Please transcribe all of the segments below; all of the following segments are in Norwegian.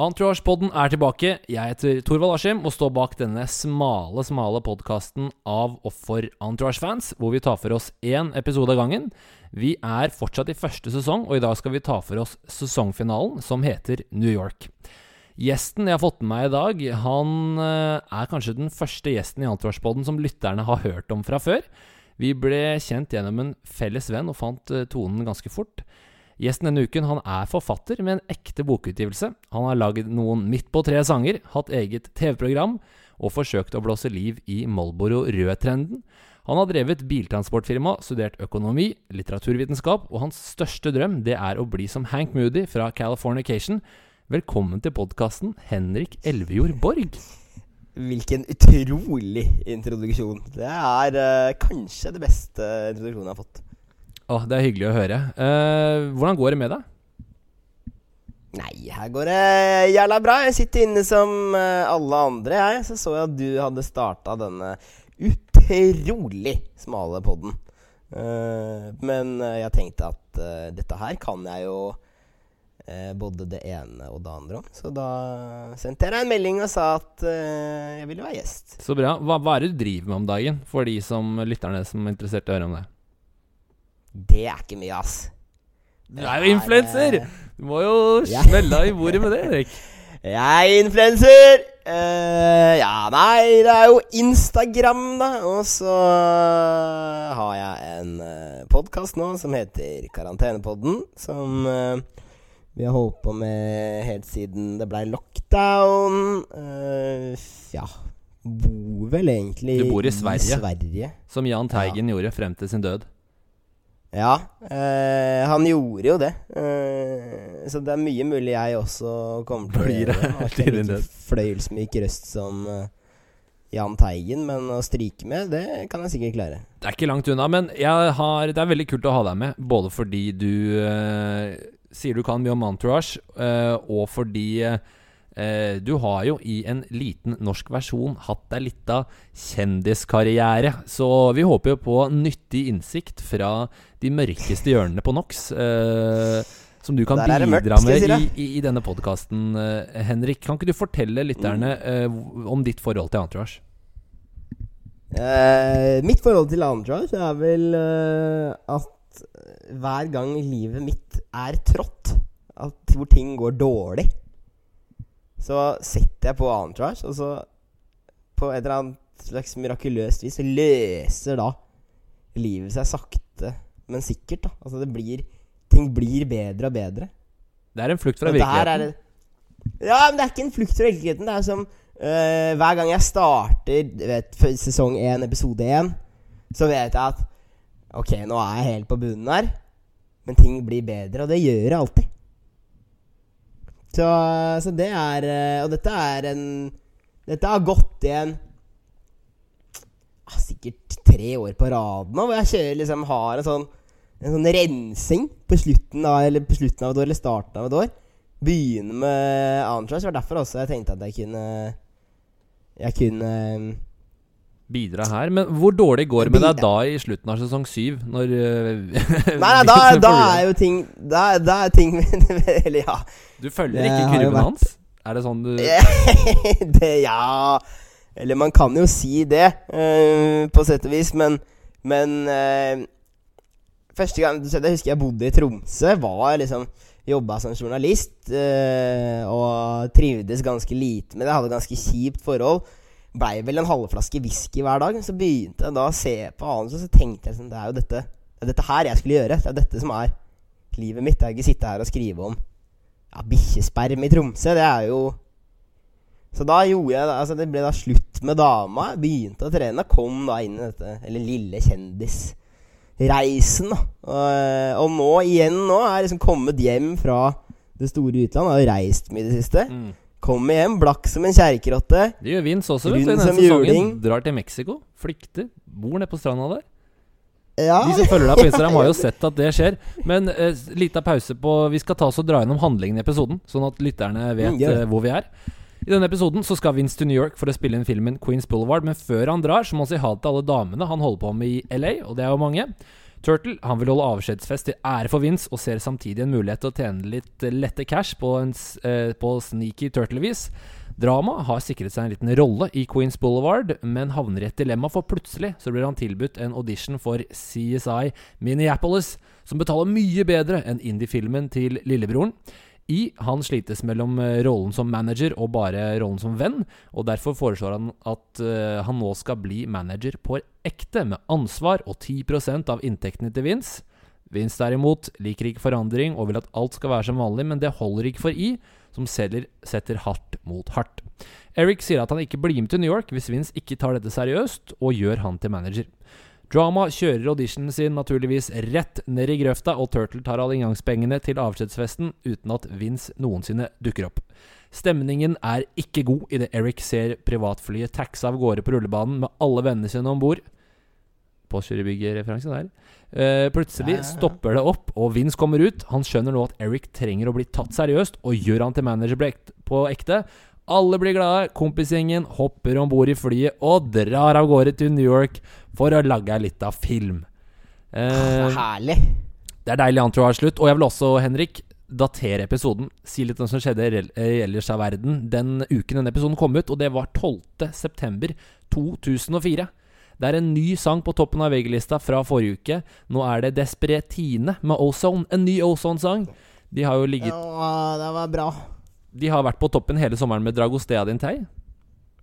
Entourage-podden er tilbake. Jeg heter Torvald Askim og står bak denne smale, smale podkasten av og for Entourage-fans, hvor vi tar for oss én episode av gangen. Vi er fortsatt i første sesong, og i dag skal vi ta for oss sesongfinalen, som heter New York. Gjesten jeg har fått med meg i dag, han eh, er kanskje den første gjesten i Entourage-podden som lytterne har hørt om fra før. Vi ble kjent gjennom en felles venn og fant eh, tonen ganske fort. Gjesten denne uken han er forfatter med en ekte bokutgivelse. Han har lagd noen midt på tre sanger, hatt eget TV-program og forsøkt å blåse liv i Molboro Rød-trenden. Han har drevet biltransportfirma, studert økonomi, litteraturvitenskap, og hans største drøm det er å bli som Hank Moody fra Californication. Velkommen til podkasten, Henrik Elvejord Borg. Hvilken utrolig introduksjon. Det er uh, kanskje det beste introduksjonen jeg har fått. Åh, Det er hyggelig å høre. Uh, hvordan går det med deg? Nei, her går det jævla bra. Jeg sitter inne som uh, alle andre, jeg. Så så jeg at du hadde starta denne utrolig smale poden. Uh, men jeg tenkte at dette her kan jeg jo både det ene og det andre om. Så da sendte jeg deg en melding og sa at jeg ville være gjest. Så bra. Hva, hva er det du driver med om dagen, for de som lytterne som er interessert i å høre om det? Det er ikke mye, ass. Du er jo influenser! Du må jo smelle i bordet med det, Erik. Jeg er influenser! Uh, ja, nei, det er jo Instagram, da. Og så har jeg en uh, eh, podkast nå som heter Karantenepodden. Som uh, vi har holdt på med helt siden det blei lockdown. Uh, ja. Bor vel egentlig Du bor i Sverige, i Sverige. som Jahn Teigen ja. gjorde frem til sin død. Ja, eh, han gjorde jo det. Eh, så det er mye mulig jeg også kommer til å gjøre. Jeg ikke fløyelsmyk røst som uh, Jahn Teigen, men å stryke med, det kan jeg sikkert klare. Det er ikke langt unna, men har, det er veldig kult å ha deg med. Både fordi du uh, sier du kan mye om Entourage, og fordi Eh, du har jo i en liten norsk versjon hatt deg litt av kjendiskarriere, så vi håper jo på nyttig innsikt fra de mørkeste hjørnene på NOx. Eh, som du kan bidra mørkt, med i, i, i, denne podkasten, eh, Henrik. Kan ikke du fortelle lytterne eh, om ditt forhold til Entourage? Eh, mitt forhold til Entourage er vel eh, at hver gang livet mitt er trått, at hvor ting går dårlig så setter jeg på Entourage, og så på et eller annet slags mirakuløst vis løser da livet seg sakte, men sikkert. da Altså det blir Ting blir bedre og bedre. Det er en flukt fra virkeligheten. Det, ja, men det er ikke en flukt fra virkeligheten. Det er som uh, Hver gang jeg starter vet, sesong 1, episode 1, så vet jeg at Ok, nå er jeg helt på bunnen her, men ting blir bedre, og det gjør jeg alltid. Så, så, det er eh, Og dette er en Dette har gått igjen ah, sikkert tre år på rad nå, hvor jeg kjører liksom har en sånn, en sånn rensing på slutten, av, eller på slutten av et år, eller starten av et år. Begynne med Antrash. Det var derfor også jeg tenkte at jeg kunne Jeg kunne bidra her. Men hvor dårlig går det med deg da i slutten av sesong syv? Når uh, Nei, nei da, da, er jo ting Da, da er ting Eller ja. Du følger ikke kurven hans? Er det sånn du det, Ja Eller man kan jo si det, uh, på sett og vis, men Men uh, Første gang jeg husker jeg bodde i Tromsø, var liksom Jobba som journalist og trivdes ganske lite med det. Hadde ganske kjipt forhold blei vel en halvflaske whisky hver dag. Så begynte jeg da å se på annet, og så tenkte jeg sånn Det er jo dette, det er dette her jeg skulle gjøre. Det er dette som er livet mitt. Jeg vil ikke sitte her og skrive om ja, bikkjesperm i Tromsø. Det er jo Så da gjorde jeg Altså, det ble da slutt med dama. Jeg begynte å trene. Kom da inn i dette Eller lille kjendisreisen, da. Og, og nå igjen nå er jeg liksom kommet hjem fra det store utlandet. Har reist mye i det siste. Mm. Kommer hjem blakk som en kjerkerotte. Det gjør Vince også. Vet du, denne juling. Drar til Mexico. Flykter. Bor nede på stranda der. Ja. De som følger deg på Instagram, har jo sett at det skjer. Men eh, lita pause på Vi skal ta oss og dra gjennom handlingen i episoden, sånn at lytterne vet eh, hvor vi er. I denne episoden så skal Vince til New York for å spille inn filmen Queens Boulevard. Men før han drar, så må han si ha det til alle damene han holder på med i LA, og det er jo mange. Turtle han vil holde avskjedsfest til ære for Vince, og ser samtidig en mulighet til å tjene litt eh, lette cash på, en, eh, på sneaky Turtle-vis. Drama har sikret seg en liten rolle i Queens Boulevard, men havner i et dilemma, for plutselig så blir han tilbudt en audition for CSI Minneapolis, som betaler mye bedre enn indie-filmen til lillebroren. I han slites mellom eh, rollen som manager og bare rollen som venn, og derfor foreslår han at uh, han nå skal bli manager på ekte, med ansvar og 10% av inntektene til Vince. Vince derimot liker ikke forandring og vil at alt skal være som vanlig, men det holder ikke for I, som selger setter hardt mot hardt. Eric sier at han ikke blir med til New York hvis Vince ikke tar dette seriøst, og gjør han til manager. Drama kjører auditionen sin naturligvis rett ned i grøfta, og Turtle tar alle inngangspengene til avskjedsfesten uten at Vince noensinne dukker opp. Stemningen er ikke god idet Eric ser privatflyet taxe av gårde på rullebanen med alle vennene sine om bord. Postgirobygget-referanse der. Uh, plutselig Ja, ja, ja. stopper det opp, og Vince kommer ut. Han skjønner nå at Eric trenger å bli tatt seriøst, og gjør han til manager på ekte. Alle blir glade, kompisgjengen hopper om bord i flyet og drar av gårde til New York for å lage ei lita film. Det Eh, er herlig. det er deilig har slutt. Og jeg vil også, Henrik, datere episoden. Si litt om det som skjedde rel- eh, ellers av verden den uken denne episoden kom ut, og det var 12. september 2004. Det er en ny sang på toppen av VG-lista fra forrige uke. Nå er det Desperetine med Ozone. En ny Ozone-sang. De har jo ligget Ja, det var bra. De har vært på toppen hele sommeren med Dragostea din Tei.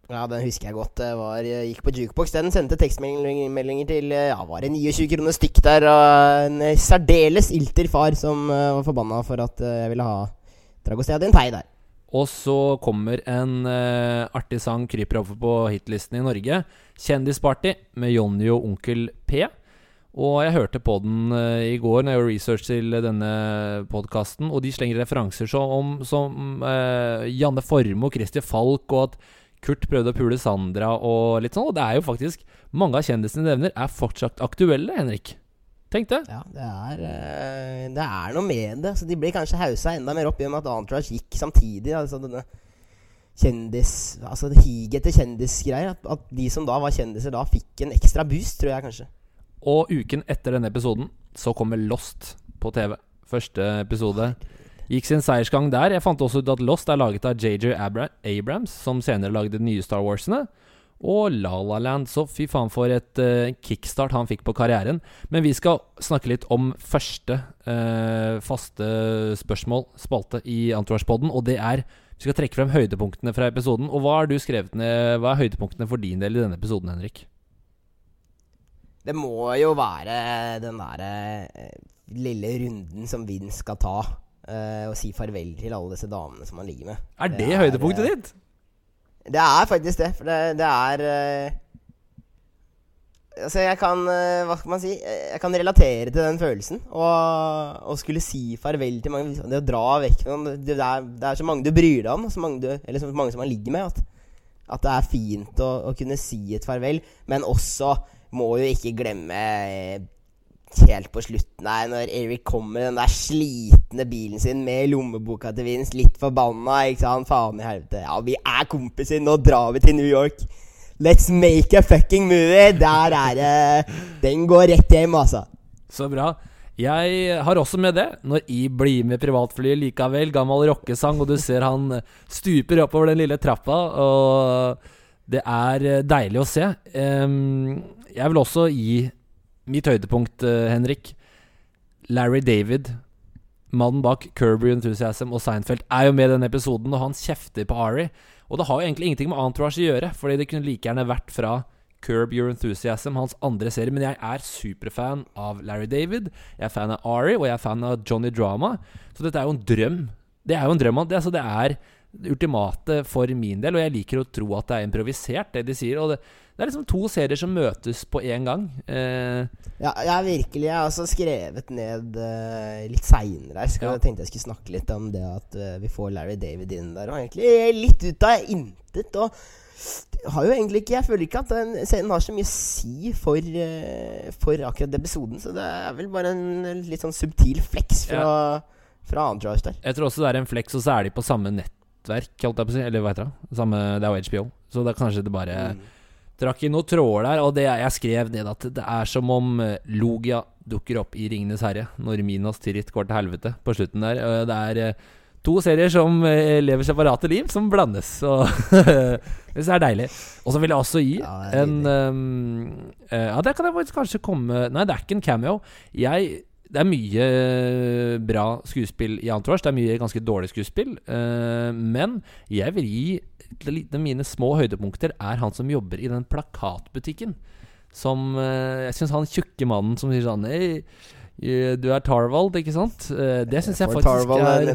Ja, den husker jeg godt. Det var, jeg gikk på jukebox. Den sendte tekstmeldinger til ja, var det 29 kroner stykk der. Og en særdeles ilter far som eh, var forbanna for at eh, jeg ville ha Dragostea din tei der. Og så kommer en uh, artig sang kryper over på hitlisten i Norge. 'Kjendisparty' med Jonny og Onkel P. Og jeg hørte på den eh, i går når jeg gjorde research til denne podkasten, og de slenger referanser så om, som eh, Janne Formoe og Christer Falk, og at Kurt prøvde å pule Sandra og litt sånn. Og det er jo faktisk Mange av kjendisene de nevner, er fortsatt aktuelle, Henrik. Tenk det. Ja, det er, eh, det er noe med det. Så de blir kanskje haussa enda mer opp i og med at Antrash gikk samtidig. Altså denne kjendis Altså higet etter kjendisgreier. At, at de som da var kjendiser, da fikk en ekstra boost, tror jeg kanskje. Og uken etter denne episoden så kommer Lost på TV. Første episode gikk sin seiersgang der. Jeg fant også ut at Lost er laget av JJ Abra Abrams, som senere lagde de nye Star Warsene. Og La La Land. Så fy faen for et uh, kickstart han fikk på karrieren. Men vi skal snakke litt om første uh, faste spørsmål, spalte, i Entourage-podden. Og det er Vi skal trekke frem høydepunktene fra episoden. Og hva har du skrevet ned Hva er høydepunktene for din del i denne episoden, Henrik? Det må jo være den derre eh, lille runden som Vince skal ta. eh, og si farvel til alle disse damene som han ligger med. Er det, Det er, høydepunktet eh, ditt? Det er faktisk det. For det, det er Altså, jeg kan Hva skal man si? Jeg kan relatere til den følelsen. Og, og skulle si farvel til mange Det å dra vekk det, er, det er så mange du bryr deg om, så mange du, eller så mange som man ligger med, at, at det er fint å, å kunne si et farvel. Men også må jo ikke glemme eh, helt på slutten her, når Eric kommer med den der slitne bilen sin med lommeboka til Vince, litt forbanna, ikke sant? Faen i helvete. Ja, vi er kompiser, nå drar vi til New York. Let's make a fucking movie! Der er det Den går rett hjem, altså. Så bra. Jeg har også med det. Når I blir med privatflyet likevel, gammel rockesang, og du ser han stuper oppover den lille trappa, og det er deilig å se. Em, jeg vil også gi mitt høydepunkt, eh, Henrik. Larry David, mannen bak Kirby Enthusiasm og Seinfeld, er jo med i denne episoden, og han kjefter på Ari. Og det har jo egentlig ingenting med Entourage å gjøre, fordi det kunne like gjerne vært fra Curb Your Enthusiasm, hans andre serie. Men jeg er superfan av Larry David, jeg er fan av Ari, og jeg er fan av Johnny Drama. Så dette er jo en drøm. Det er jo en drøm. Det, altså, det er ultimate for min del, og jeg liker å tro at det er improvisert, det de sier. Og det, det er liksom to serier som møtes på én gang. Eh, Ja, jeg har virkelig Jeg har også skrevet ned uh, litt seinere Jeg Ja. Tenkte jeg skulle snakke litt om det at uh, vi får Larry David inn der. Og egentlig litt ut av intet. Og har jo egentlig ikke Jeg føler ikke at den serien har så mye å si for, uh, for akkurat den episoden. Så det er vel bare en litt sånn subtil fleks fra, fra Entourage der. jeg tror også det er en flex, og så er de på samme nettverk, holdt jeg på å si. Eller hva heter det? Samme, det er jo HBO. Så det er kanskje det bare Mm. Trakk i noen tråder der, og det, jeg skrev ned at det er som om eh, Logia dukker opp i Ringenes herre når Minas Tirith går til helvete på slutten der. Eh, Det er eh, to serier som lever separate liv, som blandes. Så det er deilig. Og så vil jeg også gi Ja, en eh, Ja, der kan jeg faktisk kanskje komme Nei, det er ikke en cameo. Jeg det er mye eh, bra skuespill i Entourage. Det er mye ganske dårlig skuespill. eh, men jeg vil gi de mine små høydepunkter er han som jobber i den plakatbutikken. Som eh, Jeg syns han tjukke mannen som sier sånn Hei, du er Tarvald, ikke sant? Det syns jeg faktisk er,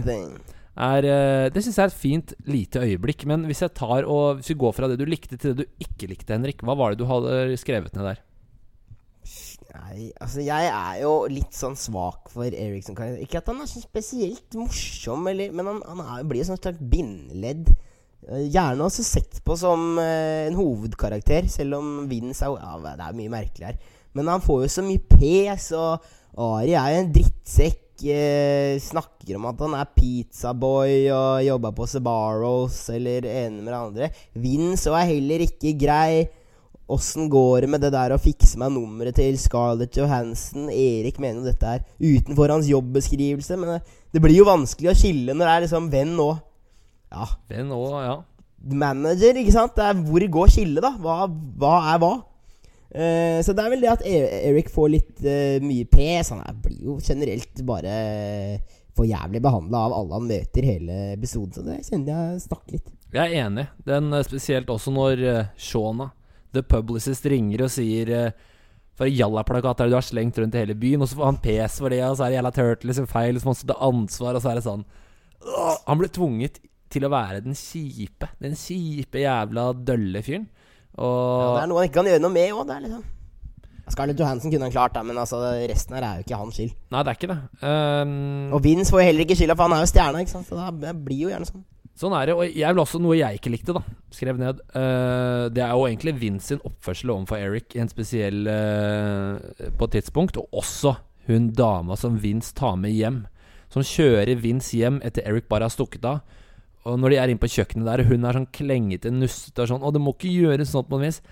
er Det synes jeg er et fint lite øyeblikk. Men hvis jeg tar og Hvis vi går fra det du likte til det du ikke likte, Henrik, hva var det du hadde skrevet ned der? Nei, altså jeg er jo litt sånn svak for Erik som karakter. Ikke at han er så spesielt morsom, eller, men han, han er, blir jo sånn slags bindeledd. Eh, Gjerne også sett på som uh, en hovedkarakter, selv om Vince er ja, Det er mye merkelig her. Men han får jo så mye pes, og Ari er jo en drittsekk. Uh, snakker om at han er pizzaboy og jobber på Sebaros eller ene med det andre. Vince er heller ikke grei. Åssen går det med det der å fikse meg nummeret til Scarlett Johansen? Erik mener jo dette er utenfor hans jobbeskrivelse, men det, blir jo vanskelig å skille når det er liksom venn og ja, Venn og, ja. manager, ikke sant? Det er hvor går skillet, da? Hva, hva er hva? Uh, så det er vel det at E- Erik får litt uh, mye pes. Han er, blir jo generelt bare for jævlig behandla av alle han møter hele episoden, så det kjenner jeg stakk litt. Jeg er enig. Den eh, Spesielt også når uh, Shauna, the publicist, ringer og sier For en jallaplakat er det du har slengt rundt i hele byen, og så får han pes for det, og så er det jævla Turtles sin feil, så må han ta ansvar, og så er det sånn Han ble tvunget til å være den kjipe, den kjipe jævla dølle fyren. Ja, det er noe han ikke kan gjøre noe med òg. Liksom. Scarlett Johansen kunne han klart, da, men altså, resten her er jo ikke hans skyld. Nei, det er ikke det. Um, Og Vince får jo heller ikke skylda, for han er jo stjerna. ikke sant? Så da- det blir jo gjerne sånn. Sånn er det. Og jeg vil også noe jeg ikke likte, da. Skrev ned. Uh, det er jo egentlig Vince sin oppførsel overfor Eric en spesiell uh, På et tidspunkt. Og også hun dama som Vince tar med hjem. Som kjører Vince hjem etter Eric bare har stukket av. Og når de er inne på kjøkkenet der, hun er sånn klengete, nussete og sånn Og det må ikke gjøres sånn på Vince'.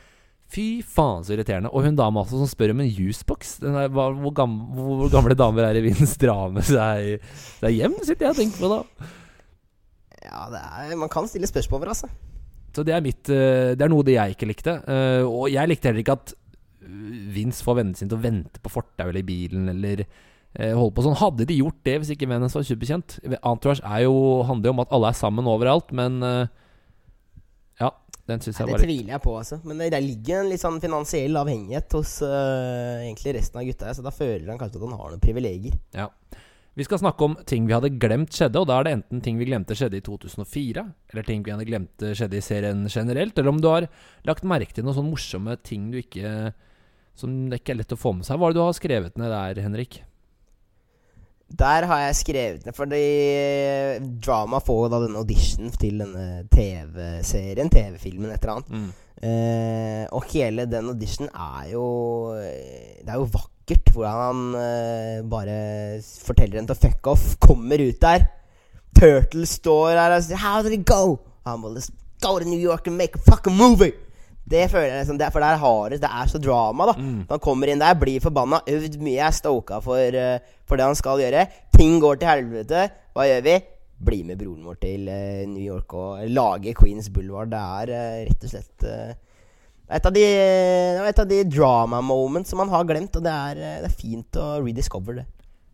Fy faen, så irriterende. Og hun dama også som spør om en juicebox. Hvor, gam, hvor gamle damer er i Vince drar med seg hjem, sitter jeg og tenker på da. Ja, det er, man kan stille spørsmål over, altså. Så det er mitt eh, Det er noe det jeg ikke likte. Eh, og jeg likte heller ikke at eh, Vince får vennene sine til å vente på fortauet eller i bilen eller holde på sånn. Hadde de gjort det hvis ikke vennene var superkjent? Entourage er jo, handler jo om at alle er sammen overalt, men Ja, den syns jeg det var litt tviler jeg på, altså. Men det, der ligger en litt sånn finansiell avhengighet hos uh, egentlig resten av gutta så da føler han kanskje at han har noen privilegier. Ja. Vi skal snakke om ting vi hadde glemt skjedde, og da er det enten ting vi glemte skjedde i 2004, eller ting vi hadde glemt skjedde i serien generelt, eller om du har lagt merke til noen sånne morsomme ting du ikke Som det ikke er lett å få med seg. Hva er det du har skrevet ned der, Henrik? Der har jeg skrevet ned, fordi øh, Drama får da denne audition til denne TV-serien, TV-filmen, et eller annet. Eh, og hele den auditionen er jo eh, Det er jo vakkert hvordan han eh, bare forteller henne til å fuck off. Kommer ut der. Turtle står her og sier 'How did it go?' Han bare 'Let's go to New York and make a fucking movie. Det føler jeg liksom, det, For der har det Det er så drama, da. Mm. Han kommer inn der, blir forbanna, øvd mye, er stoka for, uh, for det han skal gjøre. Ting går til helvete. Hva gjør vi? Bli med broren vår til eh, New York og lage Queens Boulevard. Det er eh, rett og slett eh, et av de, et av de drama moments som man har glemt, og det er, det er fint å rediscover det.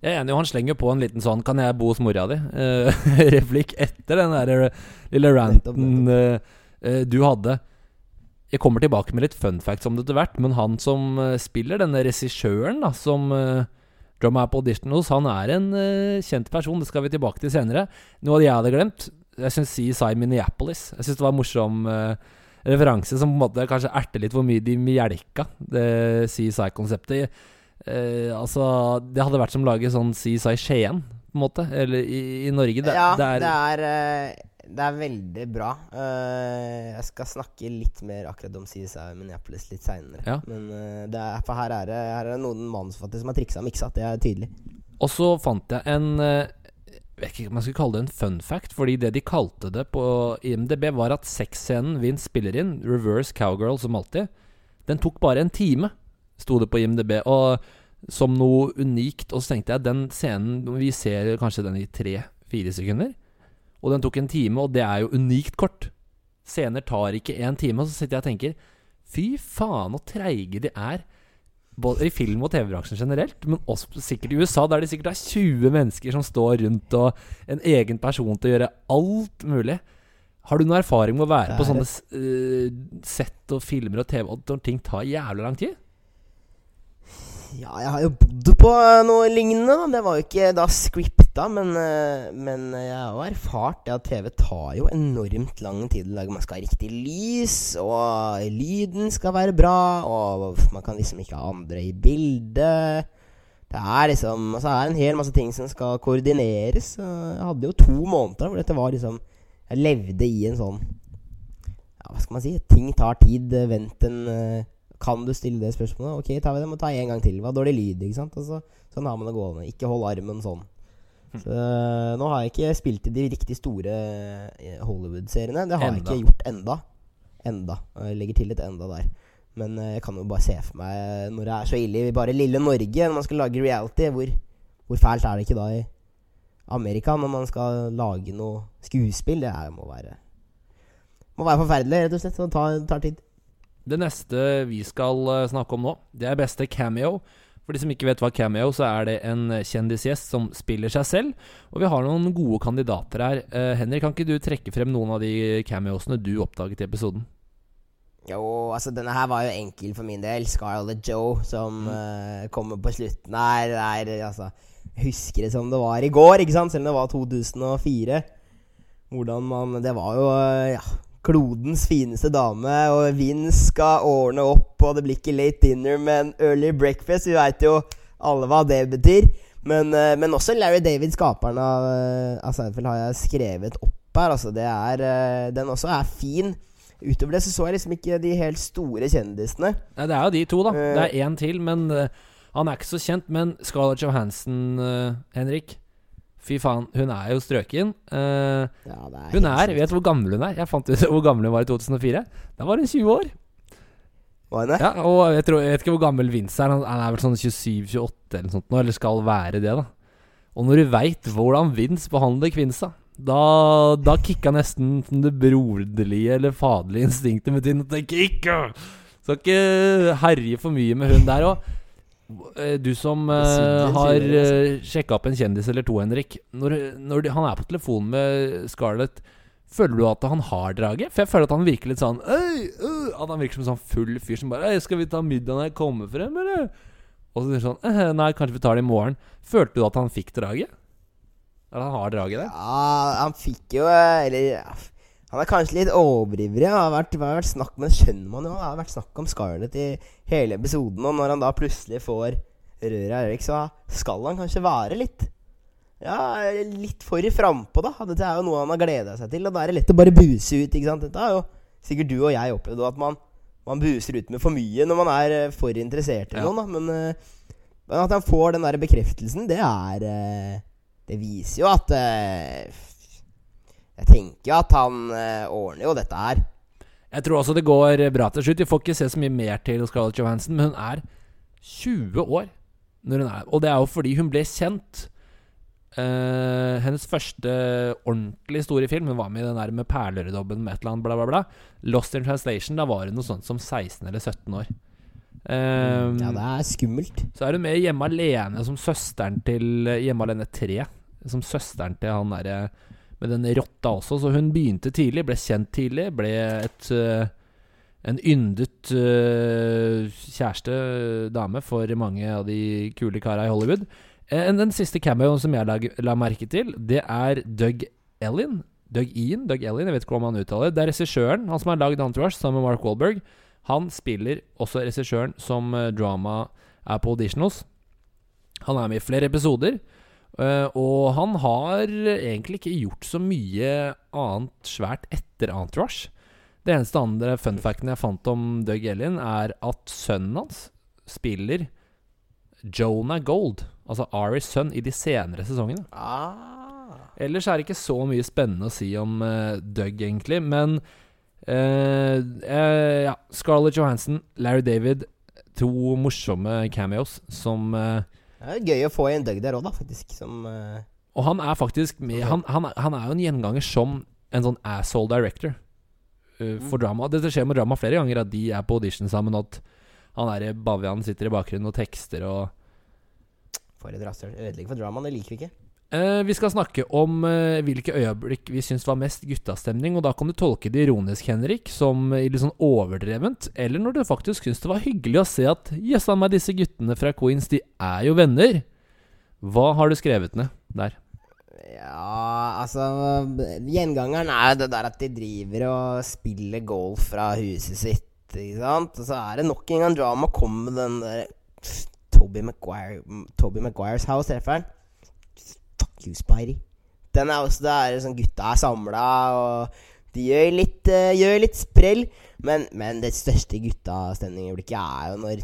Jeg er enig, og han slenger på en liten sånn 'Kan jeg bo hos mora di?' replikk etter den der lille ranten uh, du hadde. Jeg kommer tilbake med litt fun facts om det etter hvert, men han som spiller denne regissøren da, som uh, Apple Auditionals han er en uh, kjent person. Det skal vi tilbake til senere. Noe av det jeg hadde glemt, jeg syns CSI Minneapolis. Jeg syns det var en morsom uh, referanse som på en måte kanskje erter litt hvor mye de mjelka det CSI-konseptet. Uh, altså, det hadde vært som å lage sånn CSI Skien, på en måte. Eller i, i Norge. Det, ja, det er, det er, eh, det er veldig bra. Uh, jeg skal snakke litt mer akkurat om CSI Minneapolis litt seinere. Ja. Men uh, det er, for her er det, her er det noen manusforfattere som har triksa og miksa. Det er tydelig. Og så fant jeg en eh, Jeg vet ikke om jeg skal kalle det en fun fact, fordi det de kalte det på IMDb, var at sexscenen Vince spiller inn, reverse cowgirl som alltid, Den tok bare en time, sto det på IMDb. Og som noe unikt. Og så tenkte jeg den scenen Vi ser kanskje den i tre-fire sekunder. Og den tok en time, og det er jo unikt kort. Scener tar ikke én time. Og så sitter jeg og tenker Fy faen, så treige de er. Både i film- og TV-bransjen generelt, men også sikkert i USA, der det sikkert er 20 mennesker som står rundt, og en egen person til å gjøre alt mulig. Har du noen erfaring med å være på sånne uh, sett og filmer og TV, og ting tar jævlig lang tid? Ja, jeg har jo bodd på eh, noe lignende. da Det var jo ikke da scripta, men, eh, men jeg har jo erfart at TV tar jo enormt lang tid å lage. Man skal ha riktig lys, og lyden skal være bra, og man kan liksom ikke ha andre i bildet. Det er liksom altså det er en hel masse ting som skal koordineres. Jeg hadde jo to måneder hvor dette var liksom Jeg levde i en sånn Ja, hva skal man si? Ting tar tid. Vent en eh, kan du stille det spørsmålet? Ok, tar vi det. Må ta en gang til. Hva dårlig lyd, ikke sant? Altså, sånn har man det gående. Ikke hold armen sånn. Så, øh, nå har jeg ikke spilt i de riktig store øh, Hollywood-seriene. Det har jeg ikke gjort enda. Enda. Jeg legger til et enda der. Men øh, jeg kan jo bare se for meg når det er så ille i bare lille Norge, når man skal lage reality, hvor, hvor fælt er det ikke da i Amerika når man skal lage noe skuespill? Det er, må være Må være forferdelig, rett og slett. Det tar, tar tid. Det neste vi skal eh, snakke om nå, det er beste cameo. For de som ikke vet hva cameo, så er det en kjendisgjest som spiller seg selv. Og vi har noen gode kandidater her. Eh, Henrik, kan ikke du trekke frem noen av de cameosene du oppdaget i episoden? Jo, altså denne her var jo enkel for min del. Scarlett Joe som eh, kommer på slutten her. Det er, altså, husker det som det var i går, ikke sant? selv om det var 2004. Hvordan man Det var jo uh, ja, klodens fineste dame, og vinn skal ordne opp, og det blir ikke late dinner, men early breakfast. Vi veit jo alle hva det betyr. Men, eh, men også Larry David, skaperen av, eh, av Seinfeld, har jeg skrevet opp her. Altså, det er, eh, den også er fin. Utover det så så jeg liksom ikke de helt store kjendisene. Nei, det er jo de to, da. Uh, Det er én til, men uh, han er ikke så kjent. Men Scarlett Johansen, uh, Henrik Fy faen, hun er jo strøken. Uh, Ja, er hun er. Vet du hvor gammel hun er? Jeg fant ut hvor gammel hun var i 2004. Da var hun 20 år. Var hun det? Ja, og jeg, tror, jeg vet ikke hvor gammel Vince er. Han er vel sånn 27-28 eller sånt nå, eller skal være det, da. Og når du veit hvordan Vince behandler Kvinsa da, da kicka nesten det broderlige eller faderlige instinktet mitt inn og tenker ikke Skal ikke herje for mye med hun der òg. Du som uh, har sier altså. uh, sjekka opp en kjendis eller to, Henrik. Når, når de, han er på telefonen med Scarlett, føler du at han har draget? For jeg føler at han virker litt sånn «Øy, øh», At han virker som en sånn full fyr som bare «Øy, 'Skal vi ta middag når jeg kommer frem, eller?' Og så sier sånn «Eh, 'Nei, kanskje vi tar det i morgen'. Følte du at han fikk draget? Eller han har draget det? Ja, han fikk jo eh, Eller ja, Han er kanskje litt overivrig. Det har vært, vært snakk Men skjønner man jo Det har vært snakk om Scarlett i hele episoden, og når han da plutselig får røret av Erik, så skal han kanskje være litt Ja, litt for i frampå, da. Dette er jo noe han har gleda seg til, og da er det lett å bare buse ut, ikke sant. Dette har jo sikkert du og jeg opplevd, at man, man buser ut med for mye når man er eh, for interessert i Ja. noen, da. Men, eh, men at han får den der bekreftelsen, det er eh, Det viser jo at Jeg tenker jo at han eh, ordner jo dette her. Jeg tror også det går bra til slutt. Vi får ikke se så mye mer til Scarlett Johansen, men hun er 20 år. Når hun er, og det er jo fordi hun ble kjent. Uh, hennes første ordentlig store film Hun var med i den der med perleredobben med et eller annet bla, bla, bla. Lost in Translation. Da var hun noe sånt som 16 eller 17 år. Eh, Ja, det er skummelt. så er hun med Hjemme alene som søsteren til Hjemme alene 3. Som søsteren til han derre med den rotta også. Så hun begynte tidlig, ble kjent tidlig. Ble et øh, en yndet uh, kjæreste dame for mange av de kule kara i Hollywood. En, den siste cameoen som jeg la, la merke til, det er Doug Ellin. Doug Ian, Doug Ellin, jeg vet ikke hvordan han uttaler det. Er regissøren, han som har lagd Entourage sammen med Mark Wahlberg. Han spiller også regissøren som eh, drama er på audition hos. Han er med i flere episoder. Eh, og han har egentlig ikke gjort så mye annet svært etter Antrush. Det eneste andre fun facten jeg fant om Doug Ellin, er at sønnen hans spiller Jonah Gold, altså Aris sønn, i de senere sesongene. Ah. Ellers er det ikke så mye spennende å si om uh, Doug, egentlig. Men uh, ja, Scarlett Johansson, Larry David. To morsomme cameos som eh, Det er gøy å få en Doug der òg, da, faktisk. Som uh, Og han er faktisk med han, han, han er jo en gjenganger som en sånn asshole director uh, for drama. Dette skjer med drama flere ganger, at de er på audition sammen, at han derre i Bavian sitter i bakgrunnen og tekster og For et rasshøl. Ødelegger for dramaen. Det liker vi ikke. Eh, Vi skal snakke om eh, hvilke øyeblikk vi syns var mest guttastemning, og da kan du tolke det ironisk, Henrik, som litt sånn overdrevent, eller når du faktisk syns det var hyggelig å se at jøssa meg, disse guttene fra Queens, de er jo venner. Hva har du skrevet ned der? Ja, altså Gjengangeren er jo det der at de driver og spiller golf fra huset sitt. Ikke sant? Og så er det nok en gang drama. å komme med den der Toby Maguire Toby Maguires house, treffer han. Spidey. Den er også der sånn gutta er samla, og de gjør litt, uh, gjør litt sprell. Men, men det største guttastemningsøyeblikket er jo når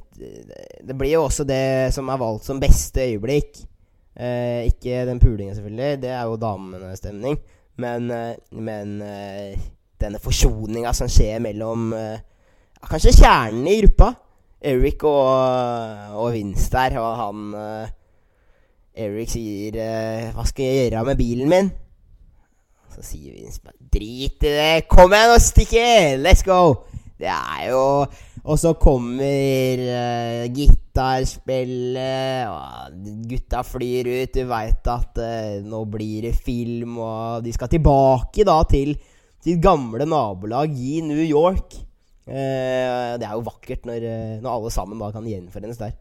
Det blir jo også det som er valgt som beste øyeblikk. Uh, ikke den pulingen, selvfølgelig. Det er jo damenestemning. Men, uh, men eh, denne forsoninga som skjer mellom eh, Kanskje kjernen i gruppa. Eric og, og Vince der, og han eh, Eric sier eh, 'Hva skal jeg gjøre med bilen min?' Så sier Vince bare 'Drit i det. Kom igjen og stikk! Let's go!' Det er jo Og så kommer uh, gitarspillet, og gutta flyr ut. Du veit at uh, nå blir det film, og de skal tilbake da til sitt gamle nabolag i New York. Uh, det er jo vakkert når, når alle sammen da kan gjenforenes der.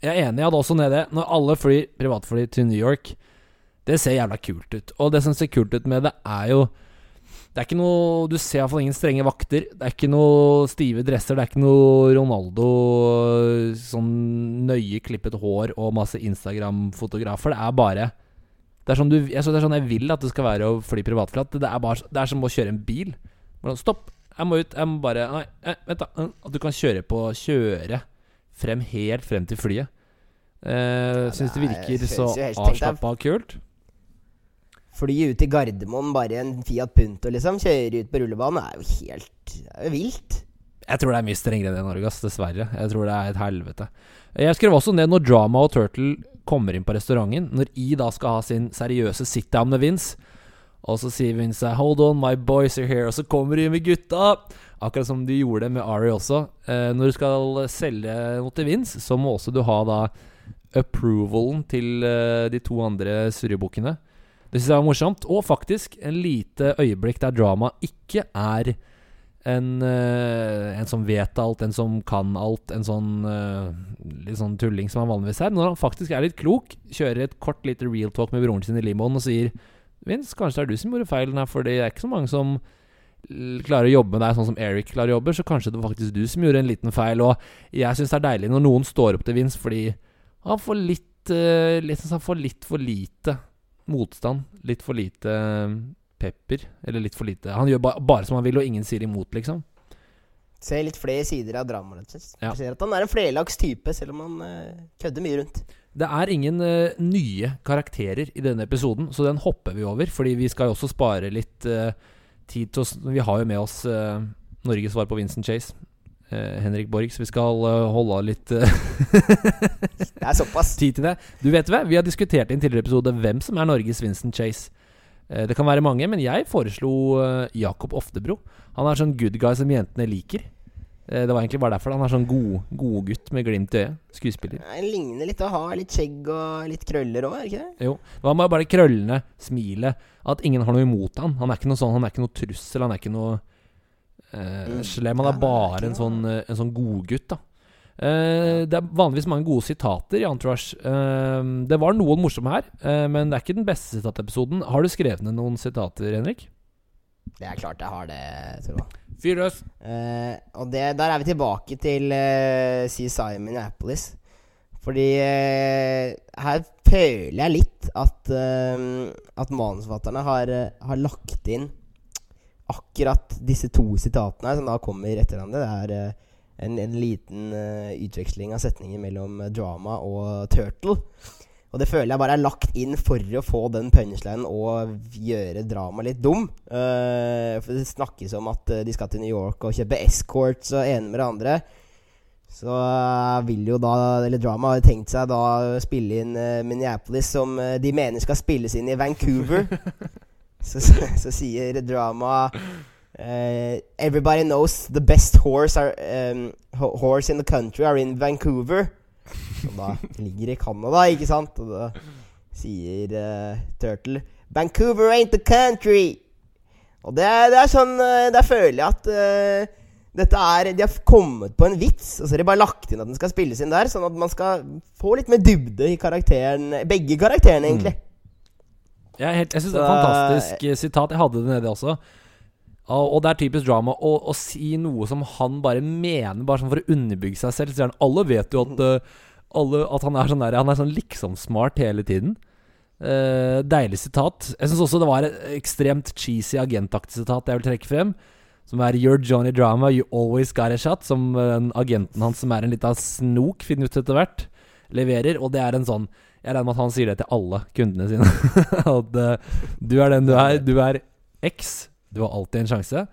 Jeg er enig, jeg hadde også ned det. Når alle flyr privatfly til New York, det ser jævla kult ut. Og det som ser kult ut med det, er jo Det er ikke noe Du ser iallfall ingen strenge vakter. Det er ikke noe stive dresser. Det er ikke noe Ronaldo sånn nøye klippet hår og masse Instagram-fotografer. Det er bare det er, sånn du, jeg, det er sånn jeg vil at det skal være å fly privatflat det er, det er som å kjøre en bil. Stopp! Jeg må ut. Jeg må bare Nei, eh, vent, da. At du kan kjøre på Kjøre frem helt frem til flyet. Uh, Ja, Syns det er- virker så avslappa og kult. Fly ut til Gardermoen bare en Fiat Punto, liksom. Kjøre ut på rullebanen Det er jo helt Det er jo vilt. Jeg tror det er mye strengere enn i Norge, ass, dessverre. Jeg tror det er et helvete. Jeg skrev også ned når Drama og Turtle kommer inn på restauranten. Når I da skal ha sin seriøse sit-down med Vince. Og så sier Vince 'Hold on, my boys are here'. Og så kommer de med gutta. Akkurat som de gjorde det med Ari også. Eh, når du skal selge noe til Vince, så må også du ha da approvalen til eh, de to andre surrebukkene. Det syns jeg var morsomt. Og faktisk en lite øyeblikk der drama ikke er en, eh, en som vet alt, en som kan alt, en sånn eh, litt sånn tulling som han vanligvis er. Når han faktisk er litt klok, kjører et kort lite real talk med broren sin i limoen og sier Vince, kanskje det er du som gjorde feilen her, for det er ikke så mange som klarer å jobbe med deg sånn som Eric klarer å jobbe, så kanskje det var faktisk du som gjorde en liten feil. Og jeg syns det er deilig når noen står opp til Vince fordi han får litt, litt Han får litt for lite motstand. Litt for lite eh, pepper. Eller litt for lite Han gjør ba bare som han vil, og ingen sier imot, liksom. Ser litt flere sider av dramaet. Ja. Ser at han er en flerlags type, selv om han eh, kødder mye rundt. Det er ingen uh, nye karakterer i denne episoden, så den hopper vi over. Fordi vi skal jo også spare litt uh, tid til oss Vi har jo med oss uh, Norges svar på Vincent Chase. Henrik Borg, så vi skal holde av litt Det er såpass. tid til det. Du vet hva, vi har diskutert i en tidligere episode hvem som er Norges Vincent Chase. Det kan være mange, men jeg foreslo Jakob Oftebro. Han er sånn good guy som jentene liker. Eh, Det var egentlig bare derfor. Han er sånn god, god gutt med glimt i øyet. Skuespiller. Han ligner litt å ha litt skjegg og litt krøller òg, er det ikke det? Jo. Hva med bare krøllene, smilet, at ingen har noe imot han? Han er ikke noe sånn, han er ikke noe trussel, han er ikke noe eh, Mm. slem. Han er bare en sånn, eh, en sånn godgutt, da. Eh, det er vanligvis mange gode sitater i Entourage. Eh, det var noen morsomme her, eh, men det er ikke den beste sitatepisoden. Har du skrevet ned noen sitater, Henrik? Det er klart jeg har det, jeg. Fyr løs. Uh, og det, der er vi tilbake til uh, i Minneapolis. Fordi uh, her føler jeg litt at, uh, at manusforfatterne har, eh, har lagt inn akkurat disse to sitatene som da kommer etter hverandre. Det er eh, en, en liten eh, utveksling av setninger mellom eh, drama og turtle. Og det føler jeg bare er lagt inn for å få den punchlinen og gjøre dramaet litt dum. Uh, for det snakkes om at uh, de skal til New York og kjøpe escorts og ene med det andre. Så uh, vil jo da Eller Drama har tenkt seg da å spille inn Minneapolis, som de mener skal spilles inn i Vancouver. så, så, så, sier Drama Everybody knows the best horse, are, um, horse in the country are in Vancouver. Som da ligger i Canada, ikke sant? Og da sier uh, Turtle Vancouver ain't the country! Og det, det er sånn uh, Der føler jeg at uh, dette er De har kommet på en vits, og så har de bare lagt inn at den skal spilles inn der, sånn at man skal få litt mer dybde i karakteren Begge karakterene, egentlig. Mm. Jeg, helt, jeg syns det er et fantastisk sitat. Jeg hadde det nedi også. Og, det er typisk drama å, å, si noe som han bare mener, bare sånn for å underbygge seg selv. Så alle vet jo at uh, alle, at han er sånn der, Han er sånn liksom-smart hele tiden. Uh, deilig sitat. Jeg syns også det var et ekstremt cheesy agentaktig sitat jeg vil trekke frem. Som er 'You're Johnny Drama, you always got a shot'. Som uh, agenten hans, som er en lita snok, finner ut etter hvert, leverer. Og det er en sånn Jeg regner med at han sier det til alle kundene sine. at uh, du er den du er. Du er X. Du har alltid en sjanse.